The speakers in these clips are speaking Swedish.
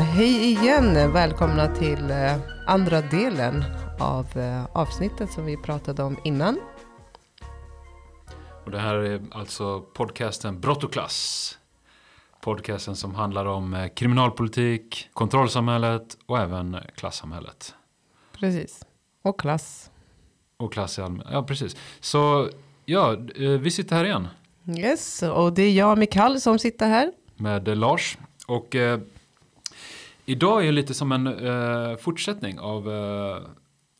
Hej igen! Välkomna till eh, andra delen av eh, avsnittet som vi pratade om innan. Och det här är alltså podcasten Brott och klass. Podcasten som handlar om eh, kriminalpolitik, kontrollsamhället och även klassamhället. Precis. Och klass. Och klass i allmänhet. Ja, precis. Så ja, vi sitter här igen. Yes, och det är jag, Mikael, som sitter här. Med Lars. Och eh, idag är lite som en eh, fortsättning av eh,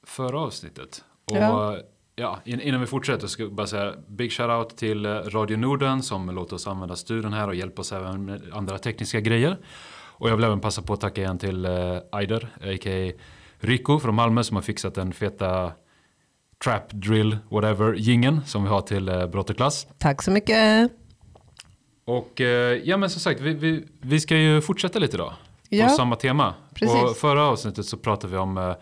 förra avsnittet. Och Ja. ja. in- innan vi fortsätter ska jag bara säga big shout out till eh, Radio Norden som låter oss använda studion här och hjälper oss även med andra tekniska grejer. Och jag vill även passa på att tacka igen till eh, Aider, a.k.a. Rico från Malmö som har fixat den feta trap drill whatever gingen som vi har till eh, Brott och klass. Tack så mycket. Och ja men som sagt, vi, vi, vi ska ju fortsätta lite idag. Ja. På samma tema. Precis. På förra avsnittet så pratade vi om eh,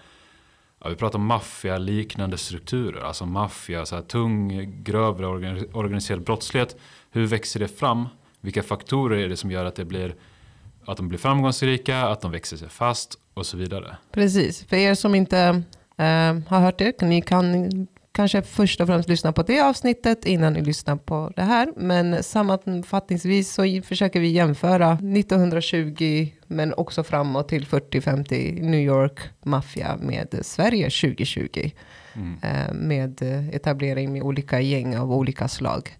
ja, vi pratade om maffia liknande strukturer. Alltså maffia, så här tung, grövre organ- organiserad brottslighet. Hur växer det fram? Vilka faktorer är det som gör att det blir att de blir framgångsrika, att de växer sig fast och så vidare. Precis. För er som inte eh, har hört det, ni kan kanske först och främst lyssna på det avsnittet innan ni lyssnar på det här. Men sammanfattningsvis så försöker vi jämföra 1920 men också framåt till 40-50 New York maffia med Sverige 2020. Mm. Eh, med etablering med olika gäng av olika slag.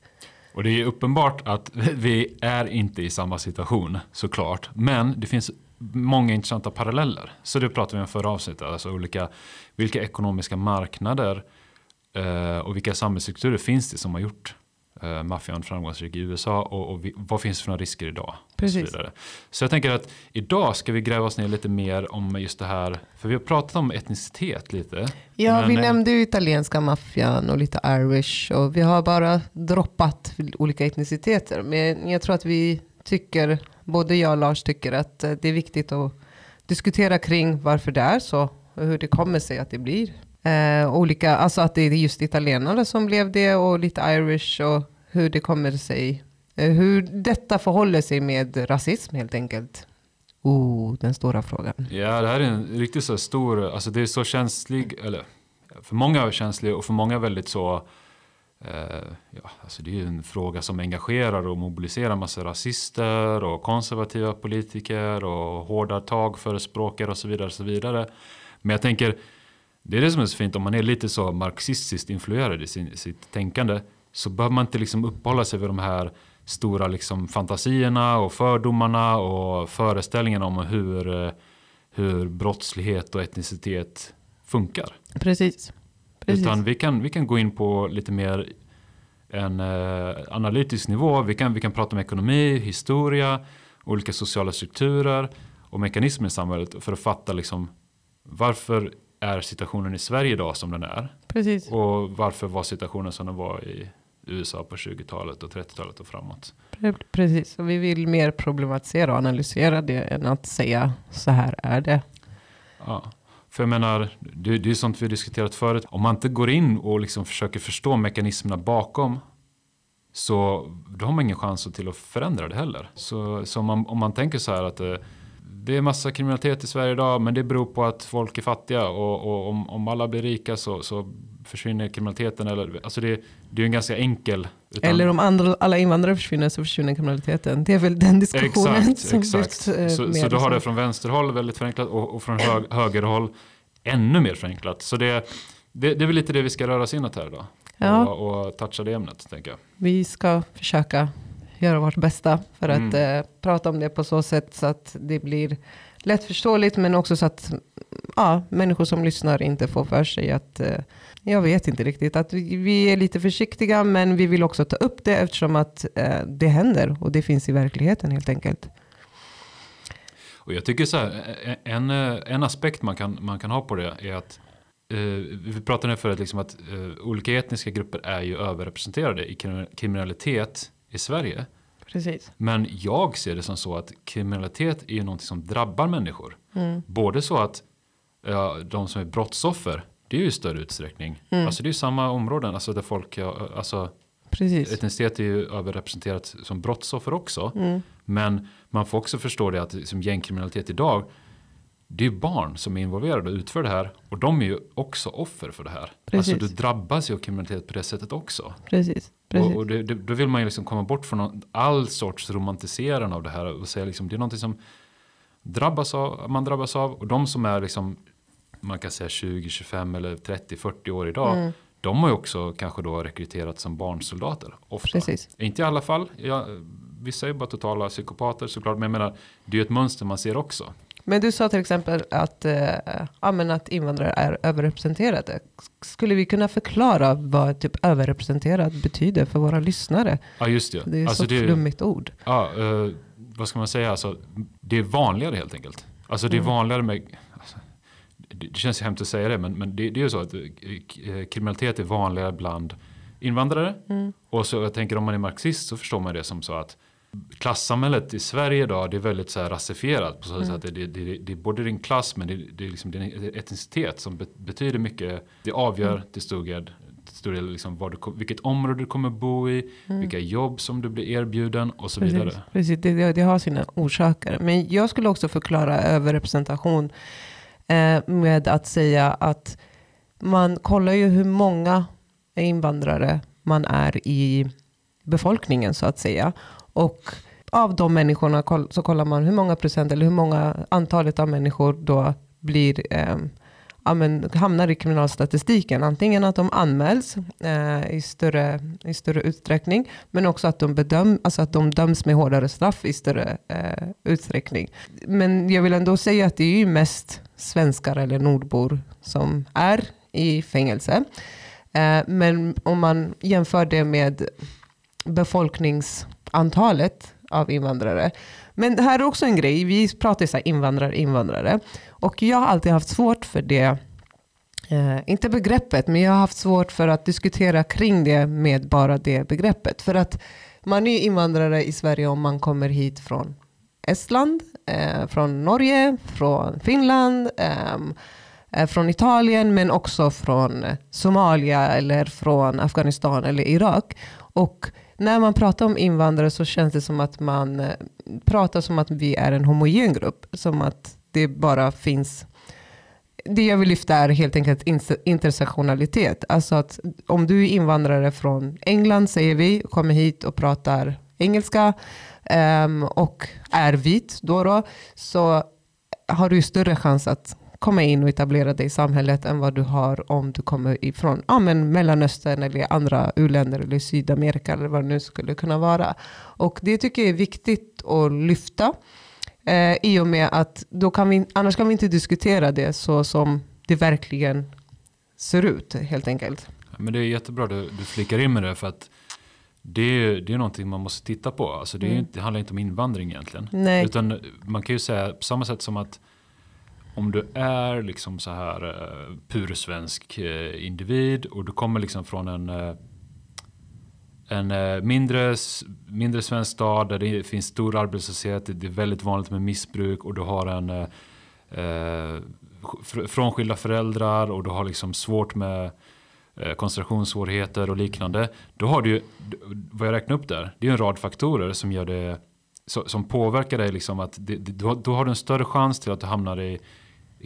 Och det är uppenbart att vi är inte i samma situation såklart. Men det finns många intressanta paralleller. Så det pratade vi om förra avsnittet. Alltså olika, vilka ekonomiska marknader och vilka samhällsstrukturer finns det som har gjort eh, maffian framgångsrik i USA och, och vi, vad finns det för några risker idag? Precis. Och så, så jag tänker att idag ska vi gräva oss ner lite mer om just det här. För vi har pratat om etnicitet lite. Ja, vi eh, nämnde ju italienska maffian och lite Irish och vi har bara droppat olika etniciteter. Men jag tror att vi tycker, både jag och Lars tycker att eh, det är viktigt att diskutera kring varför det är så och hur det kommer sig att det blir eh, olika, alltså att det är just italienare som blev det och lite Irish och hur det kommer sig, eh, hur detta förhåller sig med rasism helt enkelt. Oh, den stora frågan. Ja, det här är en riktigt så stor, alltså det är så känslig, eller för många är känslig och för många väldigt så, eh, ja, alltså det är ju en fråga som engagerar och mobiliserar massa rasister och konservativa politiker och hårda tagförespråkare och så vidare och så vidare. Men jag tänker, det är det som är så fint om man är lite så marxistiskt influerad i sin, sitt tänkande så behöver man inte liksom uppehålla sig vid de här stora liksom fantasierna och fördomarna och föreställningarna om hur, eh, hur brottslighet och etnicitet funkar. Precis. Precis. Utan vi kan, vi kan gå in på lite mer en eh, analytisk nivå. Vi kan, vi kan prata om ekonomi, historia, olika sociala strukturer och mekanismer i samhället för att fatta liksom varför är situationen i Sverige idag som den är Precis. och varför var situationen som den var i USA på 20-talet och 30-talet och framåt. Pre- Precis, och vi vill mer problematisera och analysera det än att säga så här är det. Ja. För jag menar, det, det är sånt vi diskuterat förut. Om man inte går in och liksom försöker förstå mekanismerna bakom så då har man ingen chans till att förändra det heller. Så, så om, man, om man tänker så här att eh, det är massa kriminalitet i Sverige idag men det beror på att folk är fattiga och, och om, om alla blir rika så, så försvinner kriminaliteten. Eller, alltså det, det är ju en ganska enkel... utan- Eller om andra, alla invandrare försvinner så försvinner kriminaliteten. Det är väl den diskussionen Exakt, som exakt. lyfts eh, Så, så du har och det från vänsterhåll väldigt förenklat och, och från hög, högerhåll ännu mer förenklat. Så det, det, det är väl lite det vi ska röra oss inåt här idag. Ja. Och, och toucha det ämnet, tänker jag. Vi ska försöka göra vårt bästa för att Mm. eh, prata om det på så sätt så att det blir lättförståeligt men också så att ja, människor som lyssnar inte får för sig att eh, jag vet inte riktigt att vi, vi är lite försiktiga men vi vill också ta upp det eftersom att eh, det händer och det finns i verkligheten helt enkelt. Och jag tycker så här, en, en aspekt man kan, man kan ha på det är att eh, vi pratade förut liksom att eh, olika etniska grupper är ju överrepresenterade i krim- kriminalitet i Sverige. Precis. Men jag ser det som så att kriminalitet är ju någonting som drabbar människor. Både så att ja, de som är brottsoffer, det är ju i större utsträckning. Alltså det är ju samma områden, alltså där folk, alltså Precis. Etnicitet är ju överrepresenterat som brottsoffer också. Mm. Men man får också förstå det att som gängkriminalitet idag, det är ju barn som är involverade och utför det här. Och de är ju också offer för det här. Precis. Alltså du drabbas ju av kriminalitet på det sättet också. Precis. Precis. Och, och det, det, då vill man ju liksom komma bort från all sorts romantiserande av det här. Och säga liksom, det är någonting som drabbas av, man drabbas av. Och de som är liksom, man kan säga 20, 25 eller 30, 40 år idag. Mm. De har ju också kanske då rekryterats som barnsoldater. Ofta. Precis. Inte i alla fall. Ja, vissa är ju bara totala psykopater såklart. Men jag menar, det är ju ett mönster man ser också. Men du sa till exempel att, eh, ja, men att invandrare är överrepresenterade. Skulle vi kunna förklara vad typ överrepresenterad betyder för våra lyssnare? Ja just det. Det är alltså, så det, flummigt ord. ja, eh, vad ska man säga? Alltså, det är vanligare helt enkelt. Alltså det är Mm. vanligare med alltså, det, känns hemskt att säga det, men, men det, det är ju så att eh, kriminalitet är vanligare bland invandrare. Mm. Och så jag tänker om man är marxist så förstår man det som så att klassamhället i Sverige idag det är väldigt så här rasifierat. På så sätt Mm. att det, det, det, det är både din klass men det, det är liksom din etnicitet som be, betyder mycket. Det avgör Mm. till stor del, till stor del liksom vad du, vilket område du kommer bo i, vilka jobb som du blir erbjuden och så vidare. Mm. Precis, precis. Det, det, det har sina orsaker. Men jag skulle också förklara överrepresentation eh, med att säga att man kollar ju hur många invandrare man är i befolkningen så att säga. Och av de människorna så kollar man hur många procent eller hur många antalet av människor då blir eh, ja, men, hamnar i kriminalstatistiken. Antingen att de anmäls eh, i, större, i större utsträckning, men också att de, bedöm, alltså att de döms med hårdare straff i större eh, utsträckning. Men jag vill ändå säga att det är ju mest svenskar eller nordbor som är i fängelse. Eh, men om man jämför det med befolknings antalet av invandrare. Men det här är också en grej, vi pratar så här invandrare, invandrare. Och jag har alltid haft svårt för det, eh, inte begreppet, men jag har haft svårt för att diskutera kring det med bara det begreppet. För att man är invandrare i Sverige om man kommer hit från Estland, eh, från Norge, från Finland, ehm, eh, från Italien, men också från Somalia eller från Afghanistan eller Irak. Och när man pratar om invandrare så känns det som att man eh, pratar som att vi är en homogen grupp. Som att det bara finns det jag vill lyfta är helt enkelt intersektionalitet. Alltså att om du är invandrare från England, säger vi, kommer hit och pratar engelska um, och är vit då, då så har du ju större chans att komma in och etablera dig i samhället än vad du har om du kommer ifrån ja, men Mellanöstern eller andra u-länder eller Sydamerika eller vad det nu skulle kunna vara. Och det tycker jag är viktigt att lyfta. Eh, I och med att då kan vi, annars kan vi inte diskutera det så som det verkligen ser ut helt enkelt. Men det är jättebra du, du flikar in med det för att det är, det är någonting man måste titta på. Alltså det, är, Mm. det handlar inte om invandring egentligen. Nej. Utan man kan ju säga på samma sätt som att om du är liksom så här eh, uh, pursvensk uh, eh, individ och du kommer liksom från en, uh, en mindre, mindre svensk stad där det finns stor arbetslöshet, det är väldigt vanligt med missbruk och du har en eh, fr- frånskilda föräldrar och du har liksom svårt med eh, koncentrationssvårigheter och liknande. Då har du ju, vad jag räknar upp där, det är ju en rad faktorer som gör det som påverkar dig liksom att det, det, då, då har du en större chans till att du hamnar i, i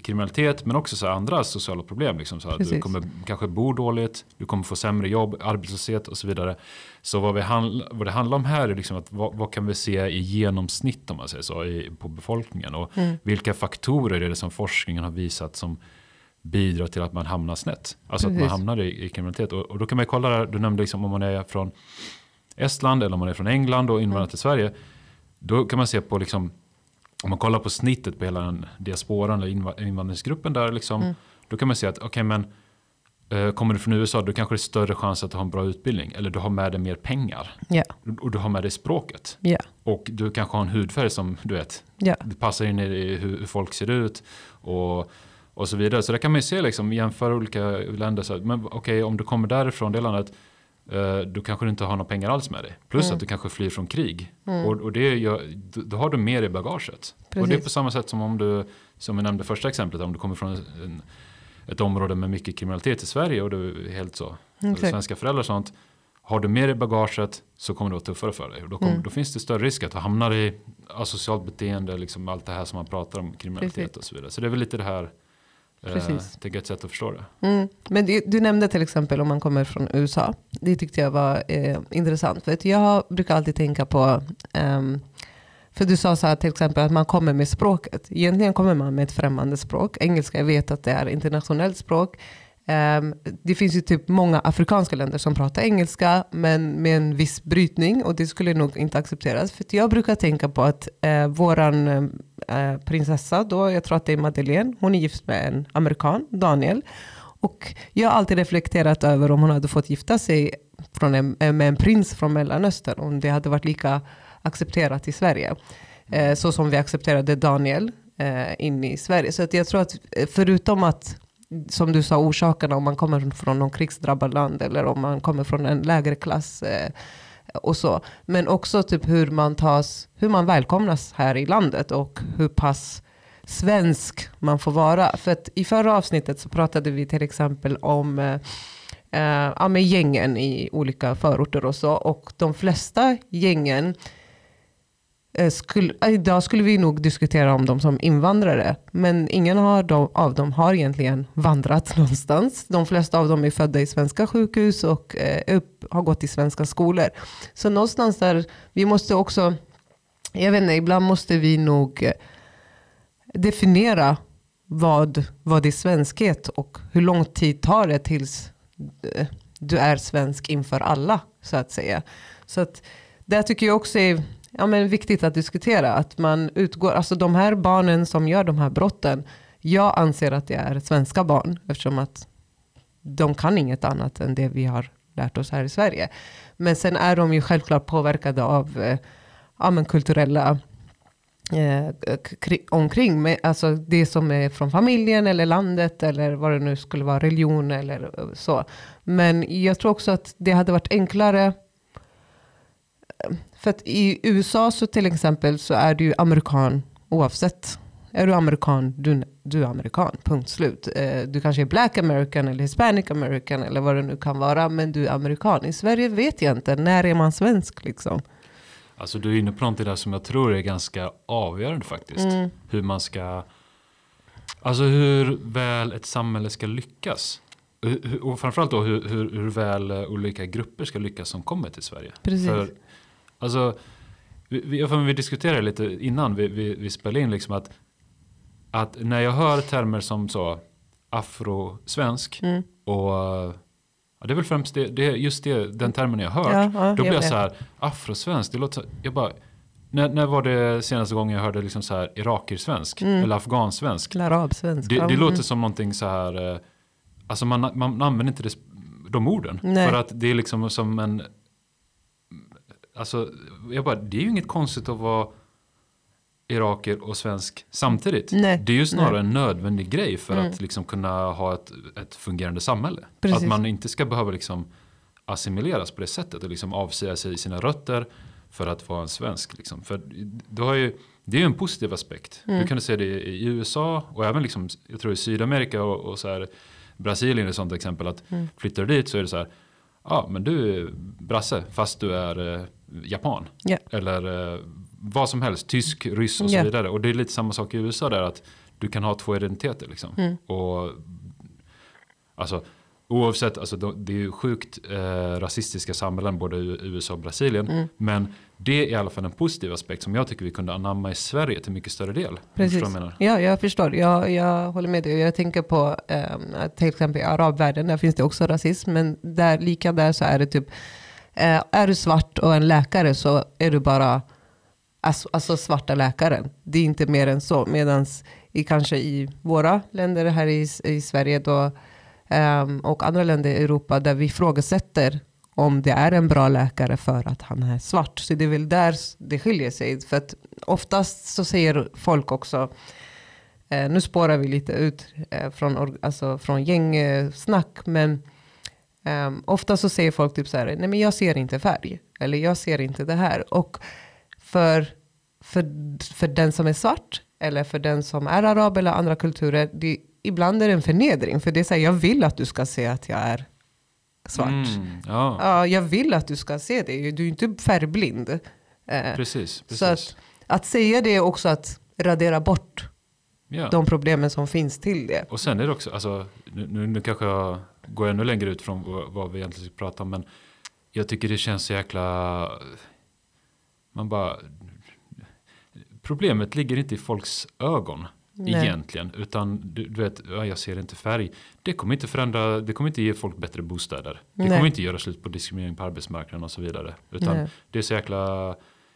kriminalitet men också så andra sociala problem. Liksom så att du Precis. kommer kanske bo dåligt, du kommer få sämre jobb, arbetslöshet och så vidare. Så vad, vi handl, vad det handlar om här är liksom att vad, vad kan vi se i genomsnitt om man säger så, i, på befolkningen och Mm. vilka faktorer är det som forskningen har visat som bidrar till att man hamnar snett. Alltså att man Precis. hamnar i, i kriminalitet. Och, och då kan man kolla där, du nämnde liksom om man är från Estland eller om man är från England och invandrar till Sverige. Då kan man se på liksom, om man kollar på snittet på hela den diasporan eller inva- invandringsgruppen där liksom. Mm. Då kan man se att okej men eh, kommer du från USA då kanske det är större chans att du har en bra utbildning. Eller du har med dig mer pengar. Ja, Och du har med dig språket. ja, Och du kanske har en hudfärg som du vet ja. det passar in i hur, hur folk ser ut och, och så vidare. Så där kan man ju se, liksom, jämföra olika länder. Så, att, men okej, om du kommer därifrån, det landet, då kanske du inte har några pengar alls med dig. Plus Mm. att du kanske flyr från krig. Mm. Och, och det gör, då, då har du mer i bagaget. Och det är Precis. på samma sätt som om du, som jag nämnde första exemplet, om du kommer från en, ett område med mycket kriminalitet i Sverige och du är helt så, Exakt. svenska föräldrar och sånt. har du mer i bagaget så kommer det vara tuffare för dig. Och då, kommer, Mm. då finns det större risk att du hamnar i asocialt beteende, liksom allt det här som man pratar om, kriminalitet Precis. och så vidare. Så det är väl lite det här, eh, Precis. tänker jag ett sätt att förstå det. Mm. Men det, du nämnde till exempel om man kommer från USA. Det tyckte jag var eh, intressant. För jag brukar alltid tänka på, ehm, för du sa så här till exempel att man kommer med språket. Egentligen kommer man med ett främmande språk. Engelska, jag vet att det är internationellt språk. Um, det finns ju typ många afrikanska länder som pratar engelska, men med en viss brytning. Och det skulle nog inte accepteras. För jag brukar tänka på att uh, våran uh, prinsessa, då, jag tror att det är Madeleine, hon är gift med en amerikan, Daniel. Och jag har alltid reflekterat över om hon hade fått gifta sig från en, med en prins från Mellanöstern, om det hade varit lika accepterat i Sverige. Uh, så som vi accepterade Daniel eh, in i Sverige. Så att jag tror att förutom att, som du sa, orsakerna om man kommer från någon krigsdrabbad land eller om man kommer från en lägre klass eh, och så. Men också typ hur man tas, hur man välkomnas här i landet och hur pass svensk man får vara. För att i förra avsnittet så pratade vi till exempel om eh, eh, ja, med gängen i olika förorter och så. Och de flesta gängen eh, Eh, skulle, eh, idag skulle vi nog diskutera om dem som invandrare. Men ingen har av dem har egentligen vandrat någonstans. De flesta av dem är födda i svenska sjukhus och eh, upp, har gått i svenska skolor. Så någonstans där, vi måste också, jag vet inte, ibland måste vi nog eh, definiera vad, vad är svenskhet och hur lång tid tar det tills du är svensk inför alla, så att säga. Så att det tycker jag också är ja, men viktigt att diskutera. Att man utgår, alltså de här barnen som gör de här brotten, jag anser att det är svenska barn, eftersom att de kan inget annat än det vi har lärt oss här i Sverige. Men sen är de ju självklart påverkade av eh, ja, men kulturella eh, omkring. med, alltså det som är från familjen eller landet eller vad det nu skulle vara, religion eller eh, så. Men jag tror också att det hade varit enklare. För att i USA så till exempel så är du amerikan oavsett. Är du amerikan, du, du är amerikan, punkt slut. Eh, du kanske är black american eller hispanic american eller vad det nu kan vara. Men du är amerikan. I Sverige vet jag inte, när är man svensk liksom? Alltså du är inne på någonting där som jag tror är ganska avgörande faktiskt. Mm. Hur man ska, alltså hur väl ett samhälle ska lyckas. Och framförallt då hur, hur, hur väl eh, olika grupper ska lyckas som kommer till Sverige. Precis. För, alltså, vi, vi, jag får- vi diskuterade lite innan vi, vi, vi spelade in liksom att, att när jag hör termer som så afrosvensk Mm. och ja, det är väl främst det, det just det, den termen jag har hört. Ja, ja, Då blir jag så här, afrosvensk, det låter jag bara, när, när var det senaste gången jag hörde liksom så här irakersvensk Mm. eller afghansvensk? Arabsvensk. Det, det Mm. låter som någonting så här, eh, alltså man, man använder inte det, de orden. Nej. För att det är liksom som en, alltså jag bara, det är ju inget konstigt att vara iraker och svensk samtidigt. Nej, Det är ju snarare nej. en nödvändig grej för Mm. att liksom kunna ha ett, ett fungerande samhälle. Precis. Att man inte ska behöva liksom assimileras på det sättet och liksom avsäga sig sina rötter för att vara en svensk. Liksom. För du har ju, det är ju en positiv aspekt. Mm. Du kan se det i USA och även liksom, jag tror i Sydamerika och, och så här, Brasilien är ett sånt exempel. Att Mm. flyttar du dit så är det så här, ja men du är brasse fast du är eh, japan. Ja. Eller eh, vad som helst, tysk, ryss och så Ja. vidare. Och det är lite samma sak i USA där att du kan ha två identiteter liksom. Mm. Och alltså oavsett, alltså, det är ju sjukt eh, rasistiska samhällen både i USA och Brasilien. Mm. Men det är i alla fall en positiv aspekt som jag tycker vi kunde anamma i Sverige till mycket större del. Precis. Jag menar? Ja, jag förstår. Jag, jag håller med dig. Jag tänker på eh, att till exempel i arabvärlden, där finns det också rasism. Men där, lika där så är det typ, eh, är du svart och en läkare så är du bara alltså, alltså svarta läkaren. Det är inte mer än så. Medan i, kanske i våra länder här i, i Sverige då, eh, och andra länder i Europa där vi ifrågasätter om det är en bra läkare för att han är svart. Så det är väl där det skiljer sig. För att oftast så säger folk också, eh, nu spårar vi lite ut eh, från, alltså, från gängsnack, men um, ofta så säger folk typ så här, nej men jag ser inte färg, eller jag ser inte det här. Och för, för, för den som är svart, eller för den som är arab eller andra kulturer, det, ibland är det en förnedring. För det är så här, jag vill att du ska se att jag är svart. Mm, ja, Ja, jag vill att du ska se det. Du är inte färgblind. Eh, precis. precis. så att, att säga det är också att radera bort ja. de problemen som finns till det. Och sen är det också, alltså, nu, nu, nu kanske jag går ännu längre ut från vad, vi egentligen ska prata om, men jag tycker det känns så jäkla... Man bara... Problemet ligger inte i folks ögon Nej. egentligen, utan du, du vet, ja, jag ser inte färg. Det kommer inte förändra, det kommer inte ge folk bättre bostäder. Det Nej. kommer inte göra slut på diskriminering på arbetsmarknaden och så vidare. Utan Nej. det är så jäkla,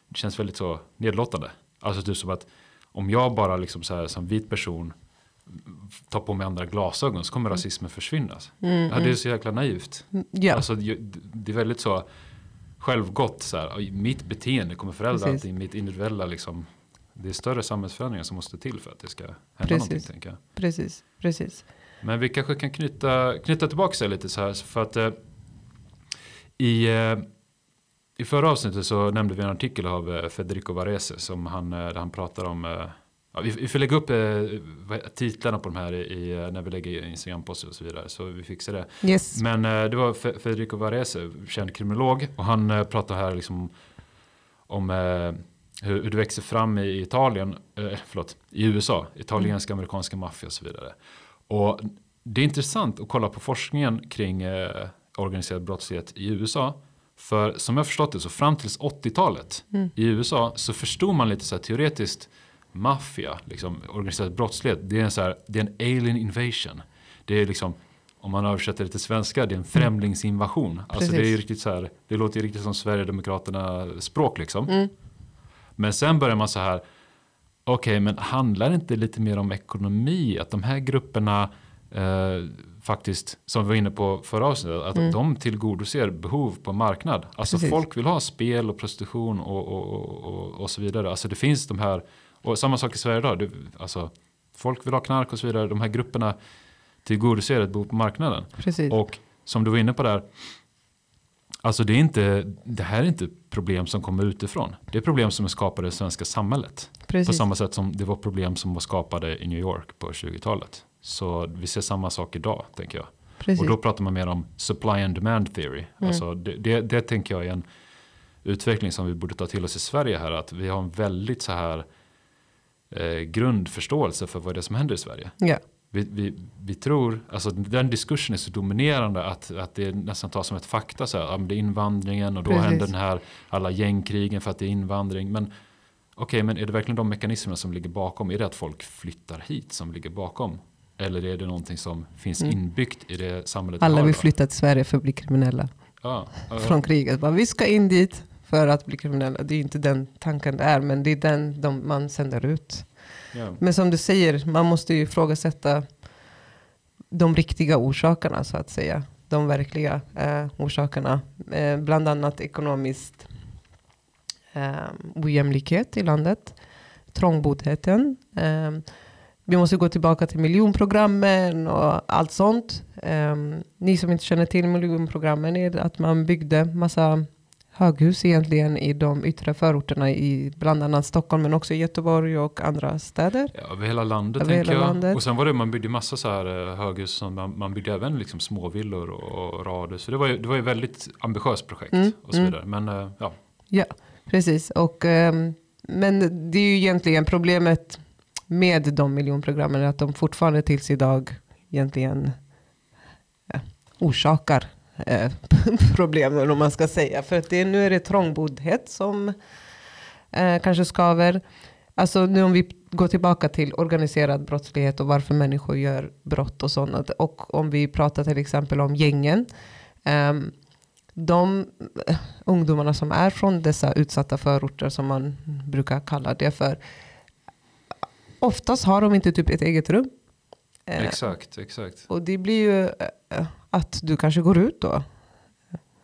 det känns väldigt så nedlåtande. Alltså typ som att om jag bara liksom så här som vit person tar på mig andra glasögon så kommer rasismen försvinna. Mm, Ja, det är så jäkla naivt. mm. Ja, Alltså, det det är väldigt så självgott. Så här, "Oj, mitt beteende kommer förändra Precis. allting. Mitt individuella liksom. Det är större samhällsförändringar som måste till för att det ska hända Precis. någonting. Tänker jag. precis. precis. Men vi kanske kan knyta, knyta tillbaka sig lite så här. För att eh, i, eh, i förra avsnittet så nämnde vi en artikel av eh, Federico Varese som han, eh, där han pratar om eh, Ja, vi, vi får lägga upp eh, titlarna på de här i, eh, när vi lägger Instagram-poster och så vidare. Så vi fixar det. Yes. Men eh, det var Fe- Federico Varese, känd kriminolog. Och han eh, pratar här liksom om eh, hur, hur det växer fram i Italien, eh, förlåt, i USA, italienska, amerikanska maffia och så vidare. Och det är intressant att kolla på forskningen kring eh, organiserad brottslighet i USA. För som jag förstått det så fram tills 80-talet Mm. i USA så förstod man lite så här teoretiskt maffia, liksom organiserad brottslighet, det är en, så här, det är en alien invasion. Det är liksom, om man översätter det till svenska, det är en främlingsinvasion. Alltså det är riktigt så här, det låter ju riktigt som Sverigedemokraterna språk liksom. Mm. Men sen börjar man så här, okej men handlar det inte lite mer om ekonomi? Att de här grupperna eh, faktiskt, som vi var inne på förra avsnittet, att Mm. de tillgodoser behov på marknad. Alltså Precis. folk vill ha spel och prostitution och, och, och, och, och så vidare. Alltså det finns de här, och samma sak i Sverige idag, alltså folk vill ha knark och så vidare. De här grupperna tillgodoser ett behov på marknaden. Precis. Och som du var inne på där, alltså det, är inte, det här är inte problem som kommer utifrån. Det är problem som är skapade i det svenska samhället. På precis. samma sätt som det var problem som var skapade i New York på 20-talet. Så vi ser samma sak idag, tänker jag. precis. Och då pratar man mer om supply and demand theory. Mm. Alltså det, det, det tänker jag är en utveckling som vi borde ta till oss i Sverige här. Att vi har en väldigt så här eh, grundförståelse för vad det är som händer i Sverige. ja. Vi, vi, vi tror, alltså den diskursen är så dominerande att, att det nästan tas som ett fakta. Så här, ja, det är invandringen och då Precis. händer den här alla gängkrigen för att det är invandring. Men okej, men är det verkligen de mekanismerna som ligger bakom? Är det att folk flyttar hit som ligger bakom? Eller är det någonting som finns Mm. inbyggt i det samhället vi Alla har vill flytta till Sverige för att bli kriminella. Ja, ja, Från kriget. Bara, vi ska in dit för att bli kriminella. Det är inte den tanken det är, men det är den de, man sänder ut. ja. Men som du säger, man måste ju ifrågasätta de riktiga orsakerna så att säga. De verkliga eh, orsakerna. Eh, bland annat ekonomiskt eh, ojämlikhet i landet. Trångboddheten. Eh, vi måste gå tillbaka till miljonprogrammen och allt sånt. Eh, ni som inte känner till miljonprogrammen är att man byggde massa höghus egentligen i de yttre förorterna i bland annat Stockholm men också i Göteborg och andra städer. Ja, över hela landet Över tänker hela jag. landet. Och sen var det, man byggde massa så här eh, höghus, som man, man byggde även liksom småvillor och, och radhus. Så det var ju, det var ju ett väldigt ambitiöst projekt Mm, och så mm. vidare. Men eh, ja, Ja, precis. Och, ehm, men det är ju egentligen problemet med de miljonprogrammen att de fortfarande tills idag egentligen ja, orsakar eh, problemen om man ska säga. För att det, nu är det trångboddhet som eh, kanske skaver. Alltså nu om vi går tillbaka till organiserad brottslighet och varför människor gör brott och sånt. Och om vi pratar till exempel om gängen. Ehm, eh, de ungdomarna som är från dessa utsatta förorter som man brukar kalla det för. Oftast har de inte typ ett eget rum. Eh, exakt, exakt. och det blir ju eh, att du kanske går ut då.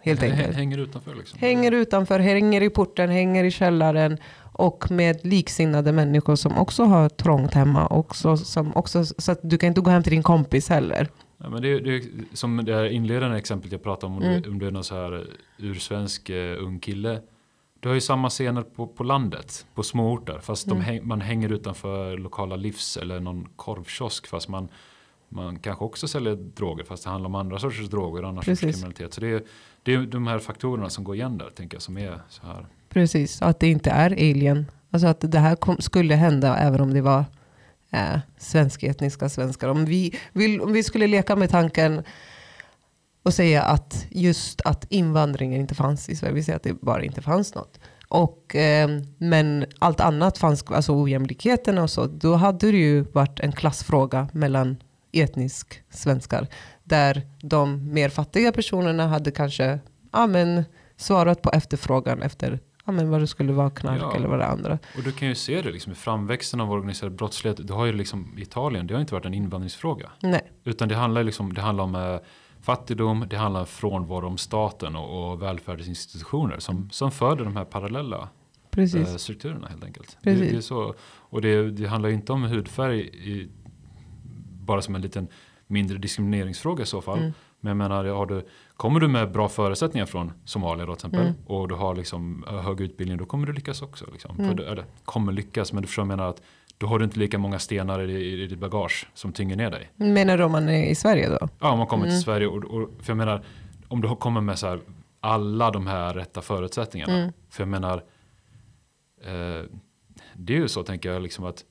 Helt enkelt. Hänger utanför liksom. Hänger utanför, hänger i porten, hänger i källaren. Och med liksinnade människor som också har trångt hemma. Också, som också, så att du kan inte gå hem till din kompis heller. Ja, men det, det, är som det här inledande exemplet jag pratade om, om, Mm. om du är någon så här ursvensk uh, ung kille. Du har ju samma scener på, på landet, på småorter. Fast Mm. häng, man hänger utanför lokala livs eller någon korvkiosk. Fast man, man kanske också säljer droger fast det handlar om andra sorters droger och andra sorters Precis. kriminalitet. Så det är, det är de här faktorerna som går igen där tänker jag som är så här. Precis, att det inte är alien. Alltså att det här kom, skulle hända även om det var eh, svenskätniska svenskar. Om vi, vill, om vi skulle leka med tanken och säga att just att invandringen inte fanns i Sverige. Vi säger att det bara inte fanns något. Och, eh, men allt annat fanns, alltså ojämlikheterna och så. Då hade det ju varit en klassfråga mellan etnisk svenskar. Där de mer fattiga personerna hade kanske ja, men, svarat på efterfrågan efter ja, men vad det skulle vara, knark Ja. eller vad det andra. Och du kan ju se det liksom i framväxten av organiserad brottslighet. Det har ju liksom Italien, det har inte varit en invandringsfråga. Nej, Utan det handlar, liksom, det handlar om eh, fattigdom, det handlar frånvaro om staten och, och välfärdsinstitutioner som, som föder de här parallella precis. eh, strukturerna helt enkelt. Det, Precis. det är så, och det, det handlar inte om hudfärg i, bara som en liten mindre diskrimineringsfråga i så fall. Mm. Men jag menar, har du, kommer du med bra förutsättningar från Somalia då till exempel Mm. och du har liksom eh, hög utbildning då kommer du lyckas också. Liksom. Mm. Du, eller kommer lyckas men du förstår jag menar att då har du inte lika många stenar i, i, i ditt bagage som tynger ner dig. Menar du om man är i Sverige då? Ja, om man kommer Mm. till Sverige och, och för jag menar om du kommer med så här alla de här rätta förutsättningarna. Mm. För jag menar eh, det är ju så tänker jag liksom att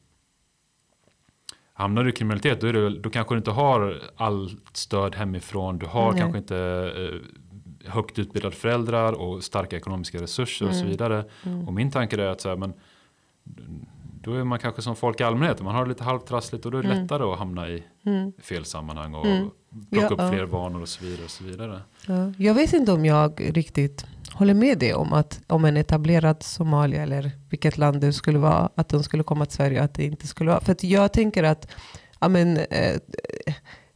hamnar du i kriminalitet då, är det, då kanske du inte har allt stöd hemifrån. Du har Nej. kanske inte eh, högt utbildade föräldrar och starka ekonomiska resurser och så Mm. vidare. Mm. Och min tanke är att så här, men, då är man kanske som folk i allmänhet. Man har det lite halvtrassligt och då är det Mm. lättare att hamna i Mm. fel sammanhang och Mm. plocka Ja, upp ja. fler vanor och så vidare. Och så vidare. Ja. Jag vet inte om jag riktigt håller med dig om att om en etablerad Somalia eller vilket land det skulle vara, att de skulle komma till Sverige, att det inte skulle vara. För att jag tänker att ja, men, eh,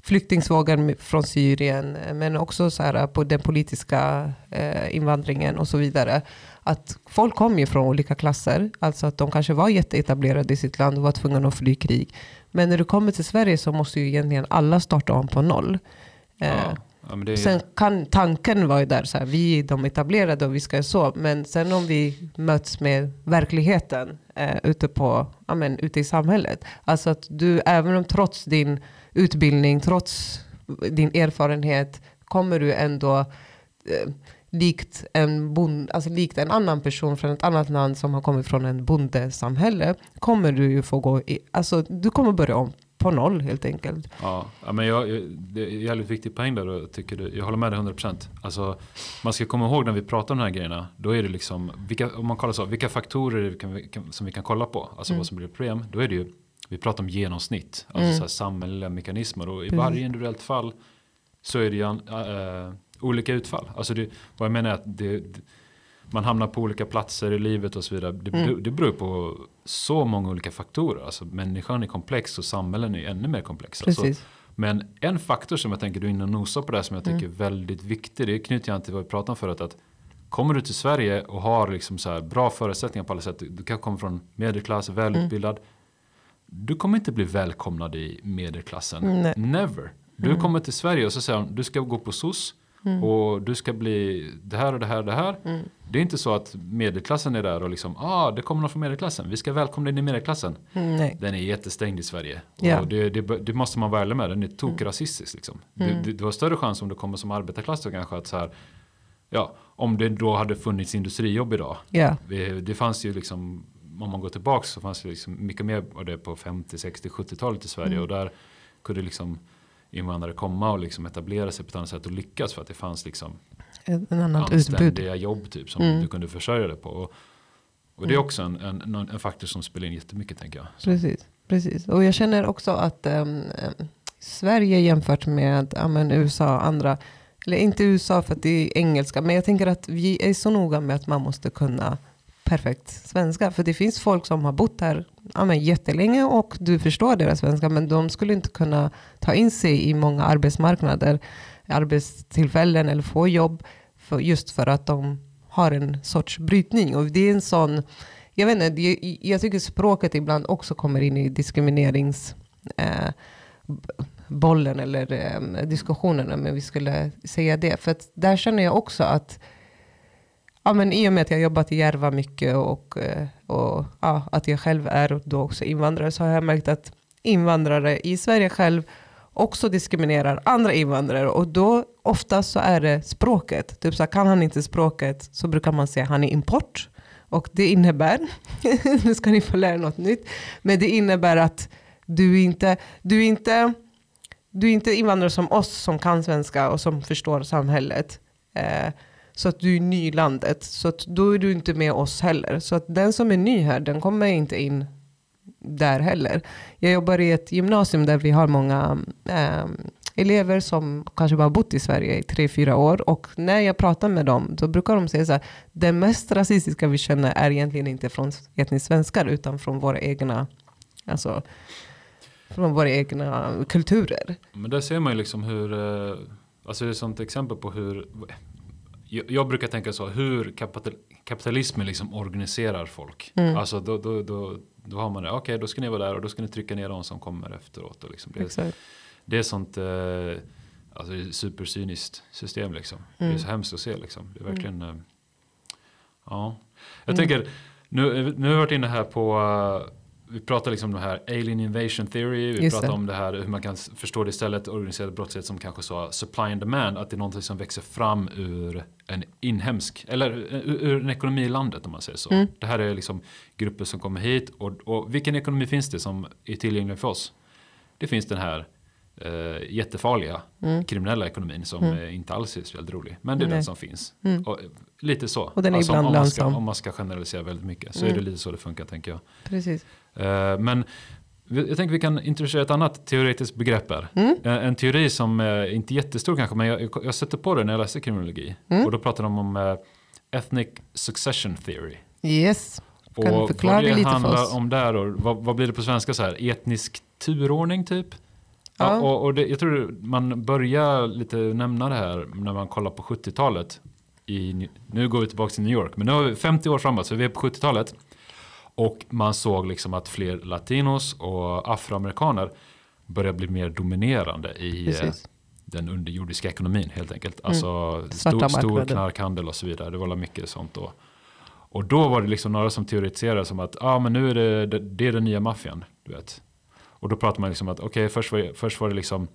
flyktingsvågen från Syrien, eh, men också så här, på den politiska eh, invandringen och så vidare. Att folk kom ju från olika klasser, alltså att de kanske var jätteetablerade i sitt land och var tvungna att fly krig. Men när du kommer till Sverige så måste ju egentligen alla starta om på noll. Eh, Ja. Ja, men det är, Sen kan tanken vara ju där, så här, vi är de etablerade och vi ska så. Men sen om vi möts med verkligheten eh, ute, på, ja, men, ute i samhället. Alltså att du, även om trots din utbildning, trots din erfarenhet, kommer du ändå eh, likt, en bond, alltså likt en annan person från ett annat land som har kommit från en bondesamhälle, kommer du ju få gå i, alltså du kommer börja om på noll helt enkelt. ja, men jag, jag, det är en jävligt viktig poäng där och tycker du, jag håller med dig 100%. Alltså, man ska komma ihåg när vi pratar om de här grejerna, då är det liksom, vilka, om man kollar så, vilka faktorer vi kan, kan, som vi kan kolla på, alltså Mm. vad som blir problem, då är det ju, vi pratar om genomsnitt, alltså Mm. så här samhälleliga mekanismer och i Precis. varje individuellt fall så är det ju äh, olika utfall. Alltså det, vad jag menar är att det, det, man hamnar på olika platser i livet och så vidare. Det, Mm. det, beror på så många olika faktorer. Alltså människan är komplex och samhällen är ännu mer komplexa. Så, Precis. men en faktor som jag tänker du är inne och nosar på det här som jag tycker Mm. är väldigt viktig. Det knyter jag an till vad vi pratade om förut. Att kommer du till Sverige och har liksom så här bra förutsättningar på alla sätt. Du kan komma från medelklass, välutbildad. Mm. Du kommer inte bli välkomnad i medelklassen. Nej. Never. Du Mm. kommer till Sverige och så säger de du ska gå på SOS. Mm. Och du ska bli det här och det här och det här. Mm. Det är inte så att medelklassen är där och liksom, ah, det kommer någon från medelklassen. Vi ska välkomna in i medelklassen. Mm, nej. Den är jättestängd i Sverige. Ja. Och det, det, det måste man vara ärlig med. Den är tokrasistisk. Liksom. Mm. Du, du, du har större chans om du kommer som arbetarklass då kanske att så här, ja, om det då hade funnits industrijobb idag. Ja. Det, det fanns ju liksom, om man går tillbaka så fanns det liksom mycket mer av det på 50, 60, 70-talet i Sverige. Mm. Och där kunde liksom invandrare komma och liksom etablera sig på ett annat sätt och lyckas för att det fanns liksom En annat utbud. anständiga jobb typ som Mm. du kunde försörja dig på. Och, och det är Mm. också en, en, en faktor som spelar in jättemycket tänker jag. Så, Precis, precis. Och jag känner också att ehm, Sverige jämfört med ja, men USA och andra, eller inte USA för att det är engelska, men jag tänker att vi är så noga med att man måste kunna perfekt svenska. För det finns folk som har bott här ja, men jättelänge och du förstår deras svenska, men de skulle inte kunna ta in sig i många arbetsmarknader, arbetstillfällen eller få jobb, för, just för att de har en sorts brytning. Och det är en sån jag vet inte, det- jag tycker språket ibland också kommer in i diskriminerings eh, bollen eller eh, diskussionerna, men vi skulle säga det. För att där känner jag också att ja, men i och med att jag jobbat i Järva mycket och, eh, och ja, att jag själv är då också invandrare så har jag märkt att invandrare i Sverige själv också diskriminerar andra invandrare. Och då oftast så är det språket. Typ så här, kan han inte språket så brukar man säga att han är import. Och det innebär, nu ska ni få lära något nytt, men det innebär att du inte, du inte, du är inte invandrare som oss som kan svenska och som förstår samhället. Eh, så att du är ny i landet. Så att då är du inte med oss heller. Så att den som är ny här, den kommer inte in där heller. Jag jobbar i ett gymnasium där vi har många eh, elever som kanske bara bott i Sverige i tre, fyra år. Och när jag pratar med dem, då brukar de säga så här, det mest rasistiska vi känner är egentligen inte från etniska svenskar, utan från våra egna, alltså, från våra egna kulturer. Men där ser man ju liksom hur, eh, alltså det är ett sånt exempel på hur, jag, jag brukar tänka så, hur kapital, kapitalismen liksom organiserar folk. Mm. Alltså då, då, då, då har man det, okej okay, då ska ni vara där och då ska ni trycka ner de som kommer efteråt. Och liksom. det, Exakt. det är sånt eh, alltså, supercyniskt system liksom. Det är Mm. så hemskt att se liksom. Det är verkligen, eh, ja. Jag Mm. tänker, nu, nu har vi varit inne här på eh, vi pratar liksom om det här alien invasion theory. Vi Just pratar det. om det här hur man kan förstå det istället organiserad brottslighet som kanske så supply and demand. Att det är någonting som växer fram ur en inhemsk eller ur, ur en ekonomi i landet om man säger så. Mm. Det här är liksom grupper som kommer hit och, och vilken ekonomi finns det som är tillgänglig för oss? Det finns den här eh, jättefarliga Mm. kriminella ekonomin som Mm. eh, inte alls är väldigt rolig. Men det är Nej. den som finns. Mm. Och, eh, lite så. Och den är ibland om, man ska, om man ska generalisera väldigt mycket så Mm. är det lite så det funkar tänker jag. Precis. Eh, men jag tänker vi kan introducera ett annat teoretiskt begrepp här. Mm. Eh, En teori som eh, inte är jättestor kanske, men jag, jag stötte på det när jag läste kriminologi. Mm. Och då pratar de om eh, ethnic succession theory. Yes. Kan du Och förklara vad det lite för handlar oss? om där och vad, vad blir det på svenska så här? Etnisk turordning typ? Ja. Och och det, jag tror man börjar lite nämna det här när man kollar på 70-talet. I, nu går vi tillbaka till New York, men nu har vi 50 år framåt, så vi är på 70-talet. Och man såg liksom att fler latinos och afroamerikaner börjar bli mer dominerande i eh, Precis. den underjordiska ekonomin helt enkelt. Alltså Mm. Svarta stor, stor knarkhandel och så vidare. Det var mycket sånt då. Och då var det liksom några som teoretiserade som att ah, men nu är det, det, det är den nya maffian. Du vet. Och då pratar man liksom att okej först, var, först var det liksom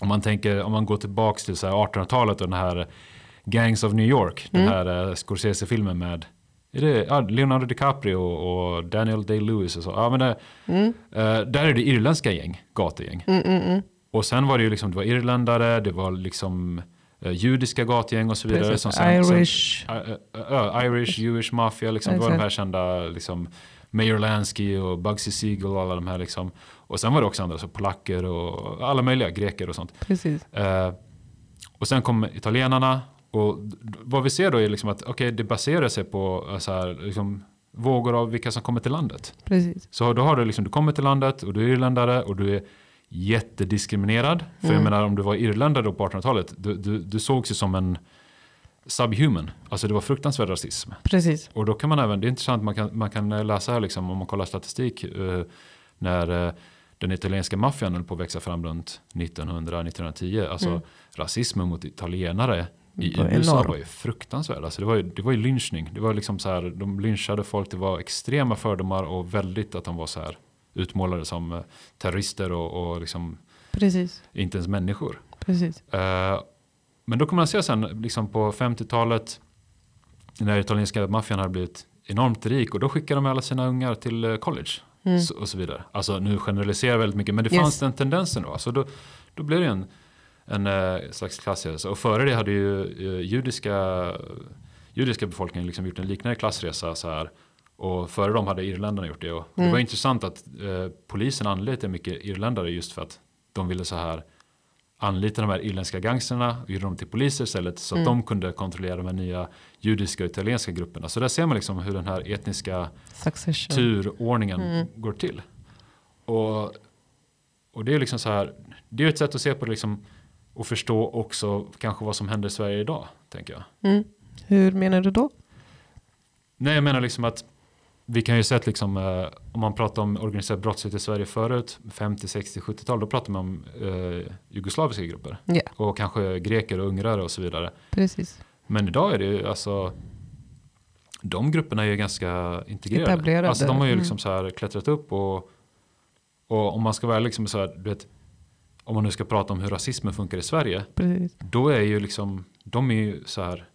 om man tänker om man går tillbaks till så här 1800-talet och den här Gangs of New York. Den Mm. här uh, Scorsese-filmen med är det, ja, Leonardo DiCaprio och Daniel Day-Lewis och så. Ja, men det, Mm. eh, där är det irländska gäng, gatugäng. Mm, mm, mm. Och sen var det ju liksom, det var irländare, det var liksom eh, judiska gatugäng och så vidare. Precis. Som sen, Irish. Sen, uh, uh, Irish, Jewish Mafia, liksom, det var de här kända liksom, Mayor Lansky och Bugsy Siegel och alla de här liksom. Och sen var det också andra, så polacker och alla möjliga, greker och sånt. Precis. Eh, och sen kom italienarna och vad vi ser då är liksom att okej, det baserar sig på eh, så här, liksom, vågor av vilka som kommer till landet. Precis. Så då har du liksom, du kommer till landet och du är irländare och du är jättediskriminerad. För jag Mm. menar om du var irländare då på 1800-talet, du, du, du sågs ju som en subhuman. Alltså det var fruktansvärd rasism. Precis. Och då kan man även, det är intressant, man kan, man kan läsa här liksom, om man kollar statistik, eh, när eh, den italienska maffian höll på att växa fram runt 1900-1910. Alltså Mm. rasismen mot italienare i var USA enorm. var ju fruktansvärd. Alltså det, var ju, det var ju lynchning. Det var liksom så här, de lynchade folk, det var extrema fördomar och väldigt att de var så här utmålade som eh, terrorister och, och liksom Precis. inte ens människor. Precis. Eh, men då kan man se sen liksom på 50-talet när italienska maffian hade blivit enormt rik och då skickade de alla sina ungar till eh, college Mm. så, och så vidare. Alltså nu generaliserar jag väldigt mycket men det Yes. fanns den tendensen då. Så då, då blev det en, en eh, slags klassresa. Och före det hade ju eh, judiska, judiska befolkningen liksom gjort en liknande klassresa så här. Och före dem hade irländarna gjort det. Och Det Mm. var intressant att eh, polisen anlitade mycket irländare just för att de ville så här anlita de här irländska gangsterna och gjorde dem till poliser istället så att Mm. de kunde kontrollera de här nya judiska och italienska grupperna. Så där ser man liksom hur den här etniska Succession. turordningen Mm. går till. Och, och det är liksom så här, det är ett sätt att se på det liksom och förstå också kanske vad som händer i Sverige idag, tänker jag. Mm. Hur menar du då? Nej, jag menar liksom att vi kan ju sett liksom, eh, om man pratar om organiserad brottslighet i Sverige förut, 50, 60, 70-tal, då pratar man om eh, jugoslaviska grupper. Ja. Och kanske greker och ungrare och så vidare. Precis. Men idag är det ju alltså de grupperna är ju ganska integrerade. Etablerade. Alltså de har ju Mm. liksom så här klättrat upp och, och om man ska vara liksom så här, du vet, om man nu ska prata om hur rasismen funkar i Sverige. Precis. Då är ju liksom, de är ju så här,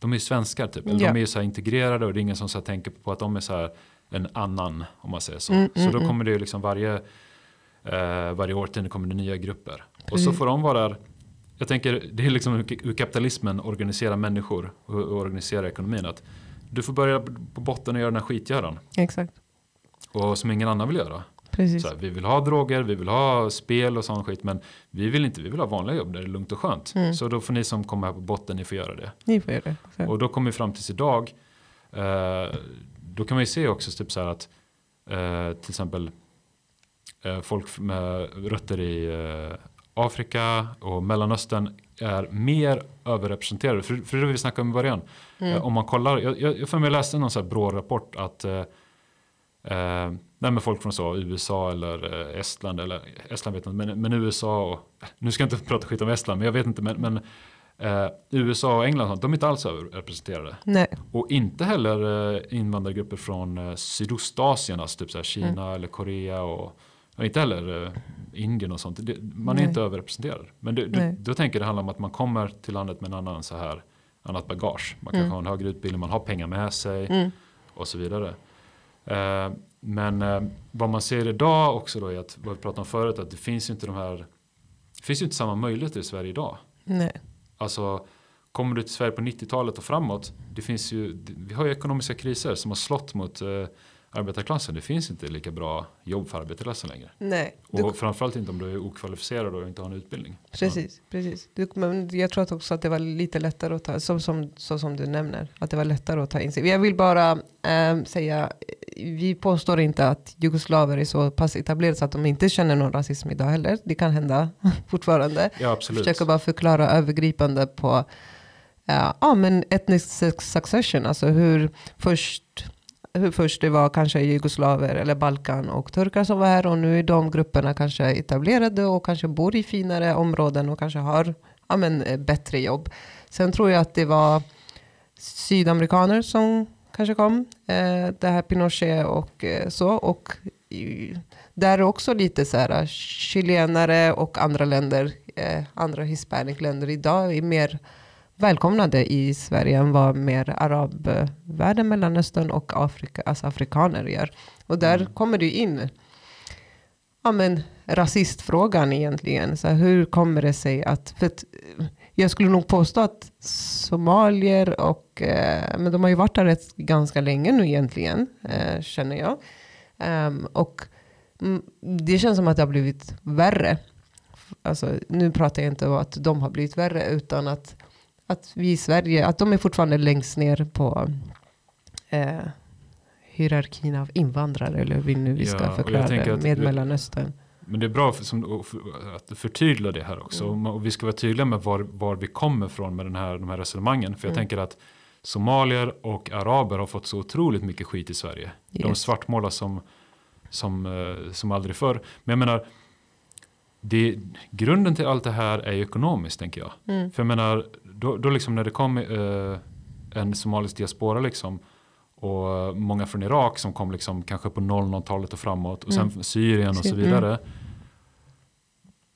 de är ju svenskar typ. Eller Ja. De är ju så här integrerade och det är ingen som så här tänker på att de är så här en annan, om man säger så. Mm, så mm, då mm. kommer det ju liksom varje, eh, varje årtionde kommer det nya grupper. Och så Precis. får de vara där. Jag tänker, det är liksom hur hur kapitalismen organiserar människor och och organiserar ekonomin. Att du får börja på botten och göra den här skitgöran. Exakt. Och som ingen annan vill göra. Så här, vi vill ha droger, vi vill ha spel och sån skit. Men vi vill inte, vi vill ha vanliga jobb där det är lugnt och skönt. Mm. Så då får ni som kommer här på botten, ni får göra det. Ni får göra det. Så. Och då kommer vi fram tills idag. Eh, då kan man ju se också typ så här att eh, till exempel eh, folk med rötter i eh, Afrika och Mellanöstern är mer överrepresenterade. För, för det vi snackade om i början. Mm. Eh, om man kollar, jag, jag, för mig läste någon sån här BRÅ-rapport att eh, eh, nej, men folk från så, USA eller eh, Estland, eller Estland vet jag inte, men, men USA och, nu ska jag inte prata skit om Estland, men jag vet inte, men, men eh, USA och England, de är inte alls överrepresenterade. Nej. Och inte heller eh, invandrargrupper från eh, Sydostasien, alltså typ så här Kina Mm. eller Korea och, och inte heller eh, Indien och sånt. Man är Nej. inte överrepresenterad. Men Nej. du, då tänker jag det handlar om att man kommer till landet med en annan så här, annat bagage. Man kanske Mm. har en högre utbildning, man har pengar med sig Mm. och så vidare. Eh, men eh, vad man ser idag också då är att, vad vi pratade om förut, att det finns ju inte de här, det finns ju inte samma möjligheter i Sverige idag. Nej. Alltså, kommer du till Sverige på 90-talet och framåt, det finns ju, vi har ju ekonomiska kriser som har slått mot eh, arbetarklassen. Det finns inte lika bra jobb för arbetarklassen längre. Nej. Du, Och framförallt inte om du är okvalificerad och inte har en utbildning. precis. precis. Du, men jag tror att också att det var lite lättare att ta, så som, så som du nämner, att det var lättare att ta in sig. Jag vill bara ehm, säga, vi påstår inte att jugoslaver är så pass etablerade så att de inte känner någon rasism idag heller. Det kan hända fortfarande. Ja, absolut. försöker bara förklara övergripande på ja, ja, men ethnic su- succession. Alltså hur först, hur först det var kanske jugoslaver eller Balkan och turkar som var här och nu är de grupperna kanske etablerade och kanske bor i finare områden och kanske har ja, men, eh, bättre jobb. Sen tror jag att det var sydamerikaner som kanske kom. Eh, det här Pinochet och eh, så. Och där är också lite så här chilenare och andra länder, eh, andra hispanic länder idag är mer välkomnade i Sverige än vad mer arabvärlden, Mellanöstern och Afrika, alltså afrikaner gör. Och där Mm. kommer det in ja, men, rasistfrågan egentligen. Så här, hur kommer det sig att, för att eh, jag skulle nog påstå att somalier och, eh, men de har ju varit där rätt, ganska länge nu egentligen, eh, känner jag. Ehm, och mm, det känns som att det har blivit värre. Alltså, nu pratar jag inte om att de har blivit värre, utan att, att vi i Sverige, att de är fortfarande längst ner på eh, hierarkin av invandrare, eller hur nu vi Ja, ska jag förklara det, med vi- Mellanöstern. Men det är bra för, som, för- att förtydliga det här också. Mm. Och vi ska vara tydliga med var, var vi kommer från med den här, de här resonemangen. För jag Mm. tänker att somalier och araber har fått så otroligt mycket skit i Sverige. De Yes. svartmålas som, som, eh, som aldrig förr. Men jag menar, det, grunden till allt det här är ju ekonomiskt tänker jag. Mm. För jag menar, då, då liksom när det kom eh, en somalisk diaspora liksom och många från Irak som kom liksom kanske på 00-talet och framåt och sen Mm. Syrien och så Mm. vidare.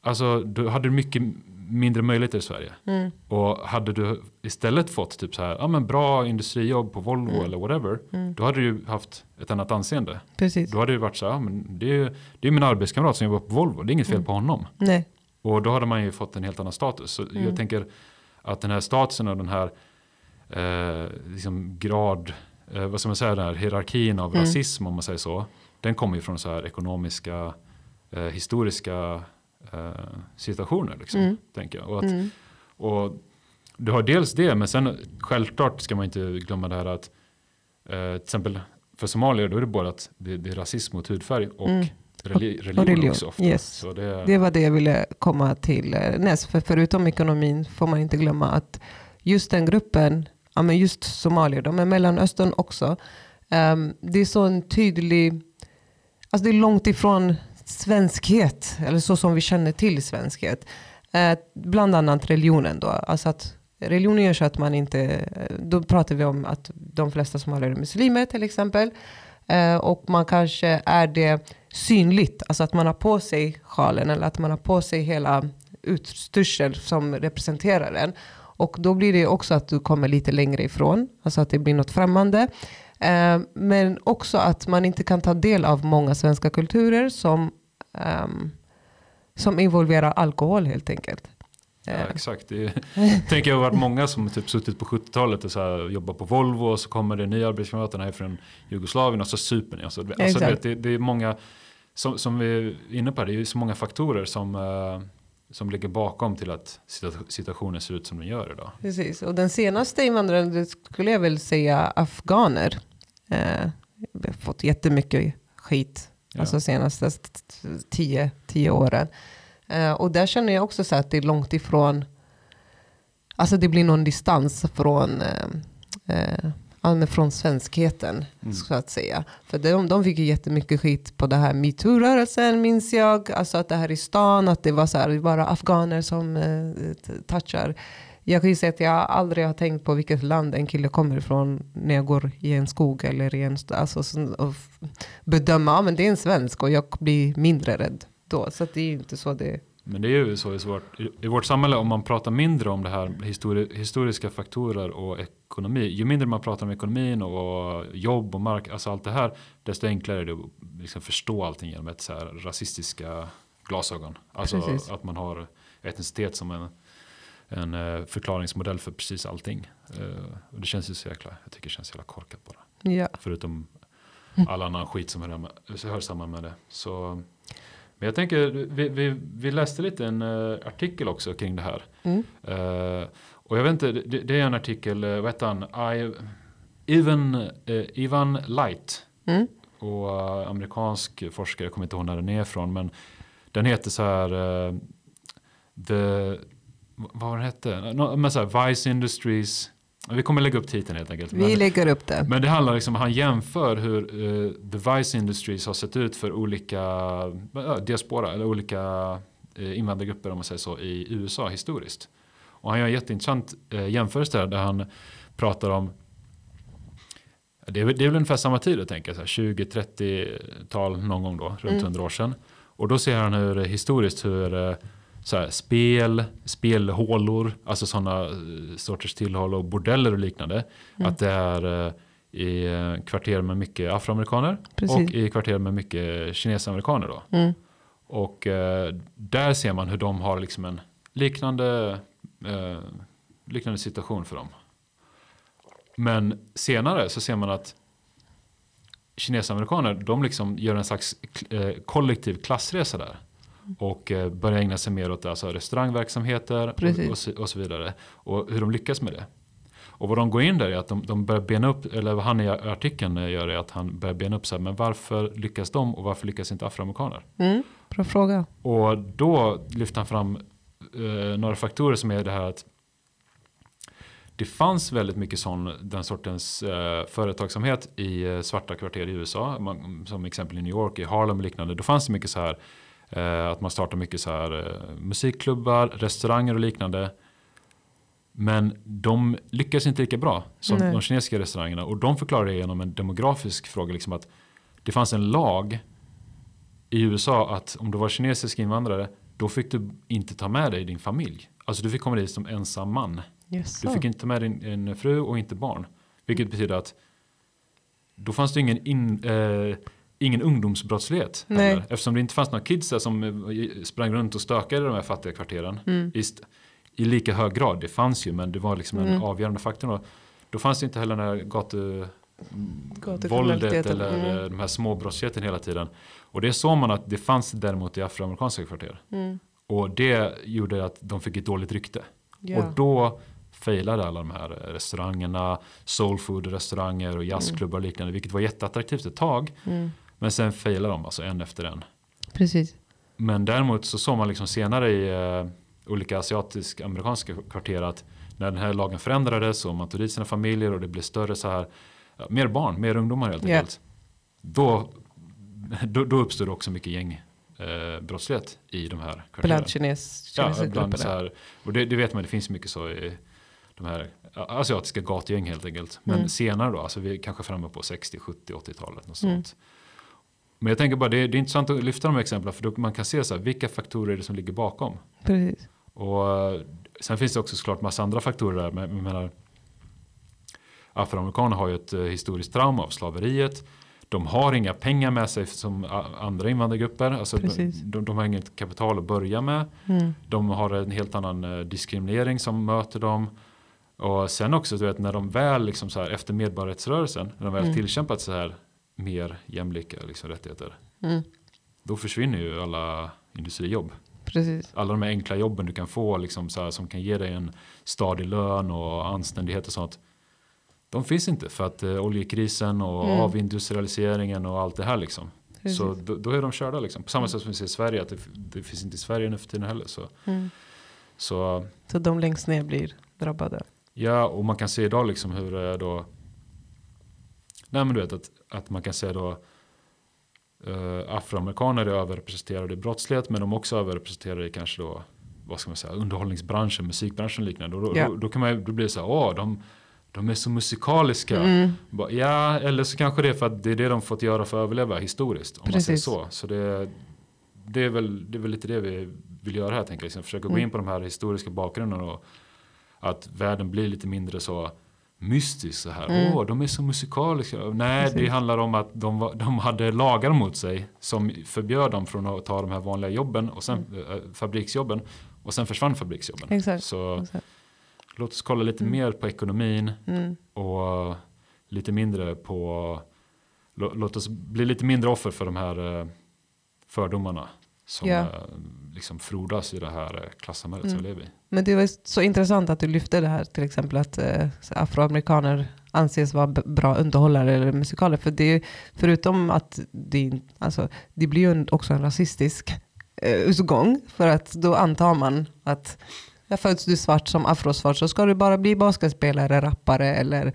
Alltså du hade mycket mindre möjligheter i Sverige. Mm. Och hade du istället fått typ så här, ja men bra industrijobb på Volvo Mm. eller whatever. Mm. Då hade du ju haft ett annat anseende. Precis. Då hade det varit så här, ja, men det är ju det är min arbetskamrat som jobbar på Volvo, det är inget fel Mm. på honom. Nej. Och då hade man ju fått en helt annan status. Så Mm. jag tänker att den här statusen och den här eh, liksom grad, eh, vad ska man säga, den här hierarkin av Mm. rasism om man säger så. Den kommer ju från så här ekonomiska, eh, historiska eh, situationer liksom, Mm. tänker jag. Och, att, Mm. och du har dels det, men sen självklart ska man inte glömma det här att eh, till exempel för somalier då är det både att det, det är rasism mot hudfärg och Mm. reli- religion, Och religion, också ofta. yes. Det, Det var det jag ville komma till eh, näst. För förutom ekonomin får man inte glömma att just den gruppen, ja men just somalier, de är Mellanöstern också. Um, det är så en tydlig, alltså det är långt ifrån svenskhet, eller så som vi känner till svenskhet. Uh, bland annat religionen då. Alltså att religionen gör så att man inte, eh, då pratar vi om att de flesta somalier är muslimer till exempel. Uh, och man kanske är det synligt. Alltså att man har på sig sjalen eller att man har på sig hela utstyrsel som representerar den. Och då blir det också att du kommer lite längre ifrån, alltså att det blir något främmande. Eh, men också att man inte kan ta del av många svenska kulturer som, um, som involverar alkohol helt enkelt. Ja, exakt. Det tänker jag har varit många som typ suttit på 70-talet och så här, jobbar på Volvo och så kommer det nya arbetskamrater här från Jugoslavien och så super ni. Alltså, alltså det, det, är många, som, som vi är inne på, det är så många faktorer som, uh, som ligger bakom till att situationen ser ut som den gör idag. Precis, och den senaste invandraren skulle jag väl säga afghaner. Eh, vi har fått jättemycket skit, ja. alltså senaste tio, tio åren. Eh, och där känner jag också så att det är långt ifrån, alltså det blir någon distans från, eh, eh, från svenskheten mm. så att säga. För de, de fick ju jättemycket skit på det här metoo-rörelsen minns jag. Alltså att det här i stan, att det var så här, bara afghaner som eh, touchar. Jag kan ju säga att jag aldrig har tänkt på vilket land en kille kommer ifrån när jag går i en skog eller i en alltså, och bedöma, men det är en svensk och jag blir mindre rädd då. Så det är ju inte så det men det är ju så i, svårt, i vårt samhälle om man pratar mindre om det här histori historiska faktorer och ekonomi. Ju mindre man pratar om ekonomin och jobb och mark, alltså allt det här, desto enklare är det att liksom förstå allting genom ett så här rasistiska glasögon. Alltså precis. att man har etnicitet som en, en eh, förklaringsmodell för precis allting. Uh, och det känns ju så jäkla, jag tycker det känns jävla korkat bara. Ja. Förutom all annan skit som hör, hör samman med det. Så men jag tänker, vi, vi, vi läste lite en uh, artikel också kring det här. Mm. Uh, och jag vet inte, det, det är en artikel, uh, vad heter han? I, Ivan, Ivan Light. Mm. Och amerikansk forskare, jag kommer inte ihåg när den är ifrån. Men den heter så här, The, vad var den hette? No, men så här, Vice Industries vi kommer lägga upp titeln helt enkelt. Vi men, lägger upp det. Men det handlar liksom, han jämför hur uh, Device Industries har sett ut för olika uh, diaspora eller olika uh, invandrargrupper om man säger så i USA historiskt. Och han gör en jätteintressant uh, jämförelse där, där han pratar om det är, det är väl ungefär samma tid jag tänker, 20-30-tal någon gång då, runt mm. 100 år sedan. Och då ser han hur historiskt hur så här, spel, spelhålor, alltså sådana eh, sorters tillhåll och bordeller och liknande. Mm. Att det är eh, i eh, kvarter med mycket afroamerikaner Precis. och i kvarter med mycket kinesamerikaner. Då. Mm. Och eh, där ser man hur de har liksom en liknande, eh, liknande situation för dem. Men senare så ser man att kinesamerikaner de liksom gör en slags eh, kollektiv klassresa där. Och eh, börja ägna sig mer åt alltså, restaurangverksamheter och, och, så, och, så, vidare. Och hur de lyckas med det. Och vad de går in där är att de, de börjar bena upp, eller vad han i artikeln gör är att han börjar bena upp så här, men varför lyckas de och varför lyckas inte afroamerikaner? Mm, bra fråga. Och då lyfter han fram eh, några faktorer som är det här att det fanns väldigt mycket sån, den sortens eh, företagsamhet i eh, svarta kvarter i USA. Man, som exempel i New York, i Harlem och liknande. Då fanns det mycket så här Eh, att man startar mycket så här eh, musikklubbar, restauranger och liknande. Men de lyckas inte lika bra som Nej. de kinesiska restaurangerna. Och de förklarar det genom en demografisk fråga. Liksom att det fanns en lag i USA att om du var kinesisk invandrare då fick du inte ta med dig din familj. Alltså du fick komma dit som ensam man. Yes. Du fick inte ta med din, din fru och inte barn. Vilket betyder att då fanns det ingen in, eh, ingen ungdomsbrottslighet. Heller, eftersom det inte fanns några kids där som eh, sprang runt och stökade i de här fattiga kvarteren. Mm. I, I, lika hög grad. Det fanns ju men det var liksom mm. en avgörande faktor. Då, då fanns det inte heller den här gatu, våldet eller mm. de här småbrottsligheten hela tiden. Och det såg man att det fanns däremot i afroamerikanska kvarter. Mm. Och det gjorde att de fick ett dåligt rykte. Yeah. Och då failade alla de här restaurangerna, soulfood restauranger och jazzklubbar och liknande. Vilket var jätteattraktivt ett tag. Mm. Men sen failar de alltså en efter en. Precis. Men däremot så såg man liksom senare i uh, olika asiatiska amerikanska kvarter att när den här lagen förändrades och man tog dit sina familjer och det blev större så här, ja, mer barn, mer ungdomar helt enkelt. Yeah. Då, då, då uppstod också mycket gäng eh, brottslighet i de här kvarteren. Bland kines, ja, bland så här, och det, det, vet man, det finns mycket så i de här asiatiska gatugäng helt enkelt. Men mm. senare då, alltså vi är kanske framme på 60, 70, 80-talet. Något mm. Men jag tänker bara, det är, det är intressant att lyfta de här exemplen för då man kan se så här, vilka faktorer är det som ligger bakom. Precis. Och eh, sen finns det också såklart massa andra faktorer där. Men, jag menar, afroamerikaner har ju ett eh, historiskt trauma av slaveriet. De har inga pengar med sig som andra invandrargrupper. Alltså de, de har inget kapital att börja med. Mm. De har en helt annan eh, diskriminering som möter dem. Och sen också du vet, när de väl liksom så här, efter medborgarrättsrörelsen, när de väl Mm. tillkämpat så här mer jämlika liksom, rättigheter. Mm. Då försvinner ju alla industrijobb. Precis. Alla de här enkla jobben du kan få liksom, så här, som kan ge dig en stadig lön och anständighet och sånt. De finns inte för att eh, oljekrisen och Mm. avindustrialiseringen och allt det här liksom. Precis. Så då, då är de körda liksom. På samma sätt som vi ser i Sverige, att det, det finns inte i Sverige nu för tiden heller. Så, Mm. så Så de längst ner blir drabbade. Ja, och man kan se idag liksom hur är då. Nej men du vet att, att man kan se då eh, afroamerikaner är överrepresenterade i brottslighet men de är också överrepresenterade i kanske då vad ska man säga, underhållningsbranschen, musikbranschen och liknande. Och då, Ja. då, då kan man då blir det så här, åh de, de är så musikaliska. Mm. Bara, Ja, eller så kanske det är för att det är det de fått göra för att överleva historiskt. Om Precis. man säger så. Så det, det, är väl, det är väl lite det vi vill göra här tänker jag. Liksom försöka gå Mm. in på de här historiska bakgrunderna och att världen blir lite mindre så mystisk så här. Mm. Åh, de är så musikaliska. Nej, det Precis. handlar om att de, var, de hade lagar mot sig som förbjöd dem från att ta de här vanliga jobben och sen eh, fabriksjobben och sen försvann fabriksjobben. Exakt. Så Exakt. låt oss kolla lite Mm. mer på ekonomin Mm. och lite mindre på lå- låt oss bli lite mindre offer för de här eh, fördomarna som Ja. eh, liksom frodas i det här eh, klassamhället som vi Mm. lever i. Men det var så intressant att du lyfte det här till exempel att eh, afroamerikaner anses vara bra underhållare eller musikaler. För det förutom att det, alltså, det blir ju också en rasistisk eh, utgång. För att då antar man att jag föds du svart som afrosvart så ska du bara bli basketspelare, rappare eller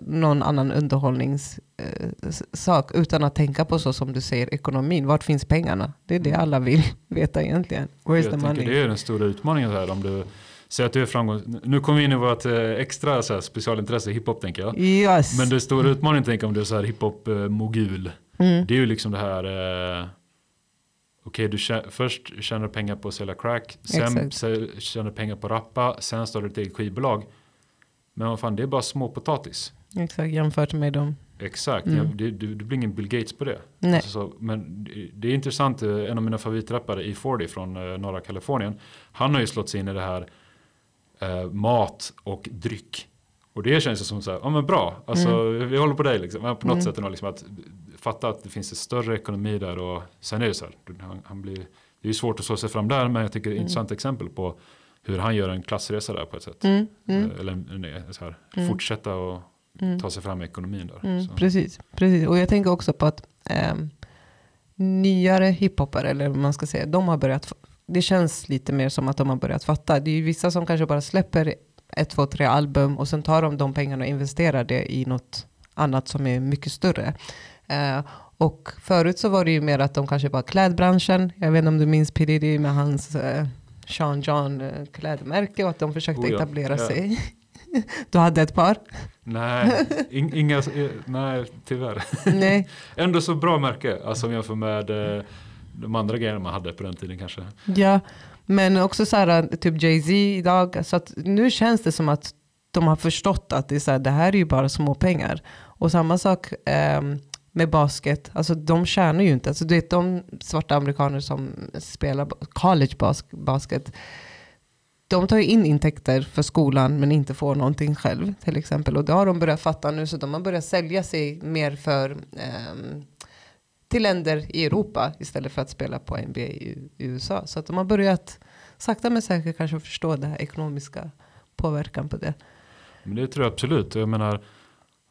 någon annan underhållningssak utan att tänka på så som du säger ekonomin. Vart finns pengarna? Det är det alla vill veta egentligen. Where's Jag the money? det är den stora utmaningen här om du säger att du är framgång. Nu kommer vi in i vårt eh, extra så här, specialintresse hiphop tänker jag. Yes. Men den stora utmaningen tänker om du är så här hiphop-mogul. Mm. Det är ju liksom det här eh, Okej, du tjä- först tjänar pengar på att sälja crack, sen Exakt. sä- tjänar pengar på att rappa, sen startar du ett eget skivbolag. Men vad fan, det är bara småpotatis. Exakt, jämfört med dem. Exakt, Mm. ja, det, du, du blir ingen Bill Gates på det. Nej. Alltså så, men det- det är intressant, eh, en av mina favoritrappare, E40 från eh, norra Kalifornien, han har ju slått sig in i det här eh, mat och dryck. Och det känns ju som så här, ja men bra, alltså vi håller på dig liksom. Men på något Mm. sätt ändå liksom att fatta att det finns en större ekonomi där och sen är det så här, han, han blir, det är ju svårt att slå sig fram där men jag tycker det är ett Mm. intressant exempel på hur han gör en klassresa där på ett sätt. Mm, mm, Eh, Eller så här, Mm. fortsätta och mm, ta sig fram i ekonomin där. mm, precis, precis. Och jag tänker också på att ehm, nyare hiphopare, eller vad man ska säga, de har börjat, det känns lite mer som att de har börjat fatta. Det är ju vissa som kanske bara släpper ett, två, tre album och sen tar de de pengarna och investerar det i något annat som är mycket större. Eh, och förut så var det ju mer att de kanske var klädbranschen. Jag vet inte om du minns P Diddy med hans eh, Sean John eh, klädmärke och att de försökte Oh ja, etablera ja. sig. du hade ett par? Nej, in, inga, eh, nej tyvärr. Nej. Ändå så bra märke, alltså om jag jämför med eh, de andra grejerna man hade på den tiden kanske. Ja, men också så här, typ Jay-Z idag. Så att nu känns det som att de har förstått att det, är så här, det här är ju bara små pengar. Och samma sak ehm, med basket. Alltså de tjänar ju inte. Alltså, du vet de svarta amerikaner som spelar college bas basket. De tar ju in intäkter för skolan men inte får någonting själv till exempel. Och det har de börjat fatta nu så de har börjat sälja sig mer för ehm, till länder i Europa istället för att spela på NBA i, i USA. Så att de har börjat sakta men säkert kanske förstå den här ekonomiska påverkan på det. Men det tror jag absolut. Jag menar,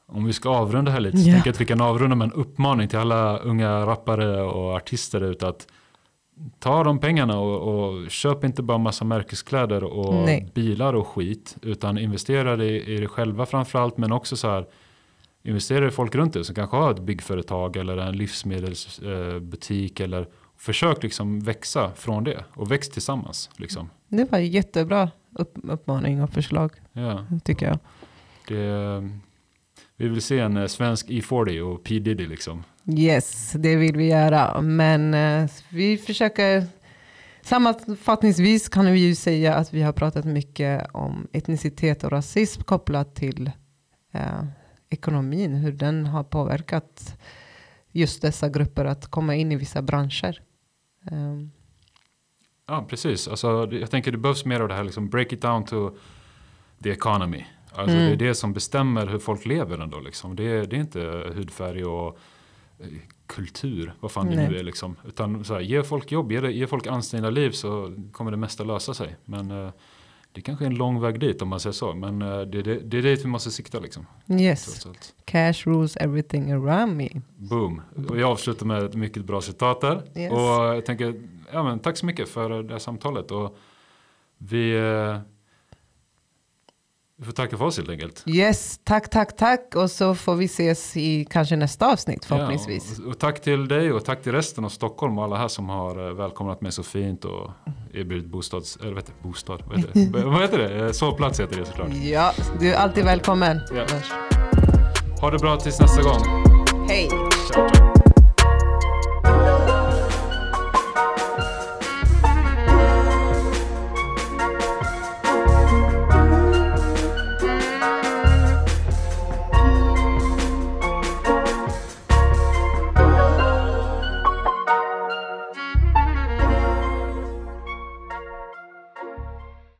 om vi ska avrunda här lite så Ja. tänker jag att vi kan avrunda med en uppmaning till alla unga rappare och artister ut att ta de pengarna och, och köp inte bara massa märkeskläder och Nej. bilar och skit utan investera i, i det själva framförallt men också så här investera i folk runt dig som kanske har ett byggföretag eller en livsmedelsbutik eller försök liksom växa från det och väx tillsammans liksom. Det var jättebra upp, uppmaning och förslag Ja. tycker jag. Det, Vi vill se en eh, svensk E40 och P Diddy liksom. Yes, det vill vi göra. Men eh, vi försöker... Sammanfattningsvis kan vi ju säga att vi har pratat mycket om etnicitet och rasism kopplat till eh, ekonomin. Hur den har påverkat just dessa grupper att komma in i vissa branscher. Um. Ja, precis. Alltså, jag tänker det behövs mer av det här, liksom break it down to the economy. Alltså, mm. Det är det som bestämmer hur folk lever ändå. Liksom. Det, är, det är inte hudfärg och eh, kultur, vad fan Nej. det nu är. Liksom. Utan så här, ge folk jobb, ge, ge folk anständiga liv så kommer det mesta lösa sig. Men uh, det kanske är en lång väg dit om man säger så. Men uh, det, det, det är dit vi måste sikta liksom. Yes. Cash rules everything around me. Boom. Och jag avslutar med ett mycket bra citat där. Yes. Och jag tänker, ja, men, tack så mycket för det här samtalet. Och vi... Uh, vi får tacka för oss helt enkelt. Yes, tack, tack, tack. Och så får vi ses i kanske nästa avsnitt förhoppningsvis. Ja, och, och, tack till dig och tack till resten av Stockholm och alla här som har eh, välkomnat mig så fint och erbjudit bostads... Eller vet du, bostad? Vad heter det? vad heter det? Eh, sovplats heter det såklart. Ja, du är alltid välkommen. Ja. Ha det bra tills nästa gång. Hej. Ciao, ciao.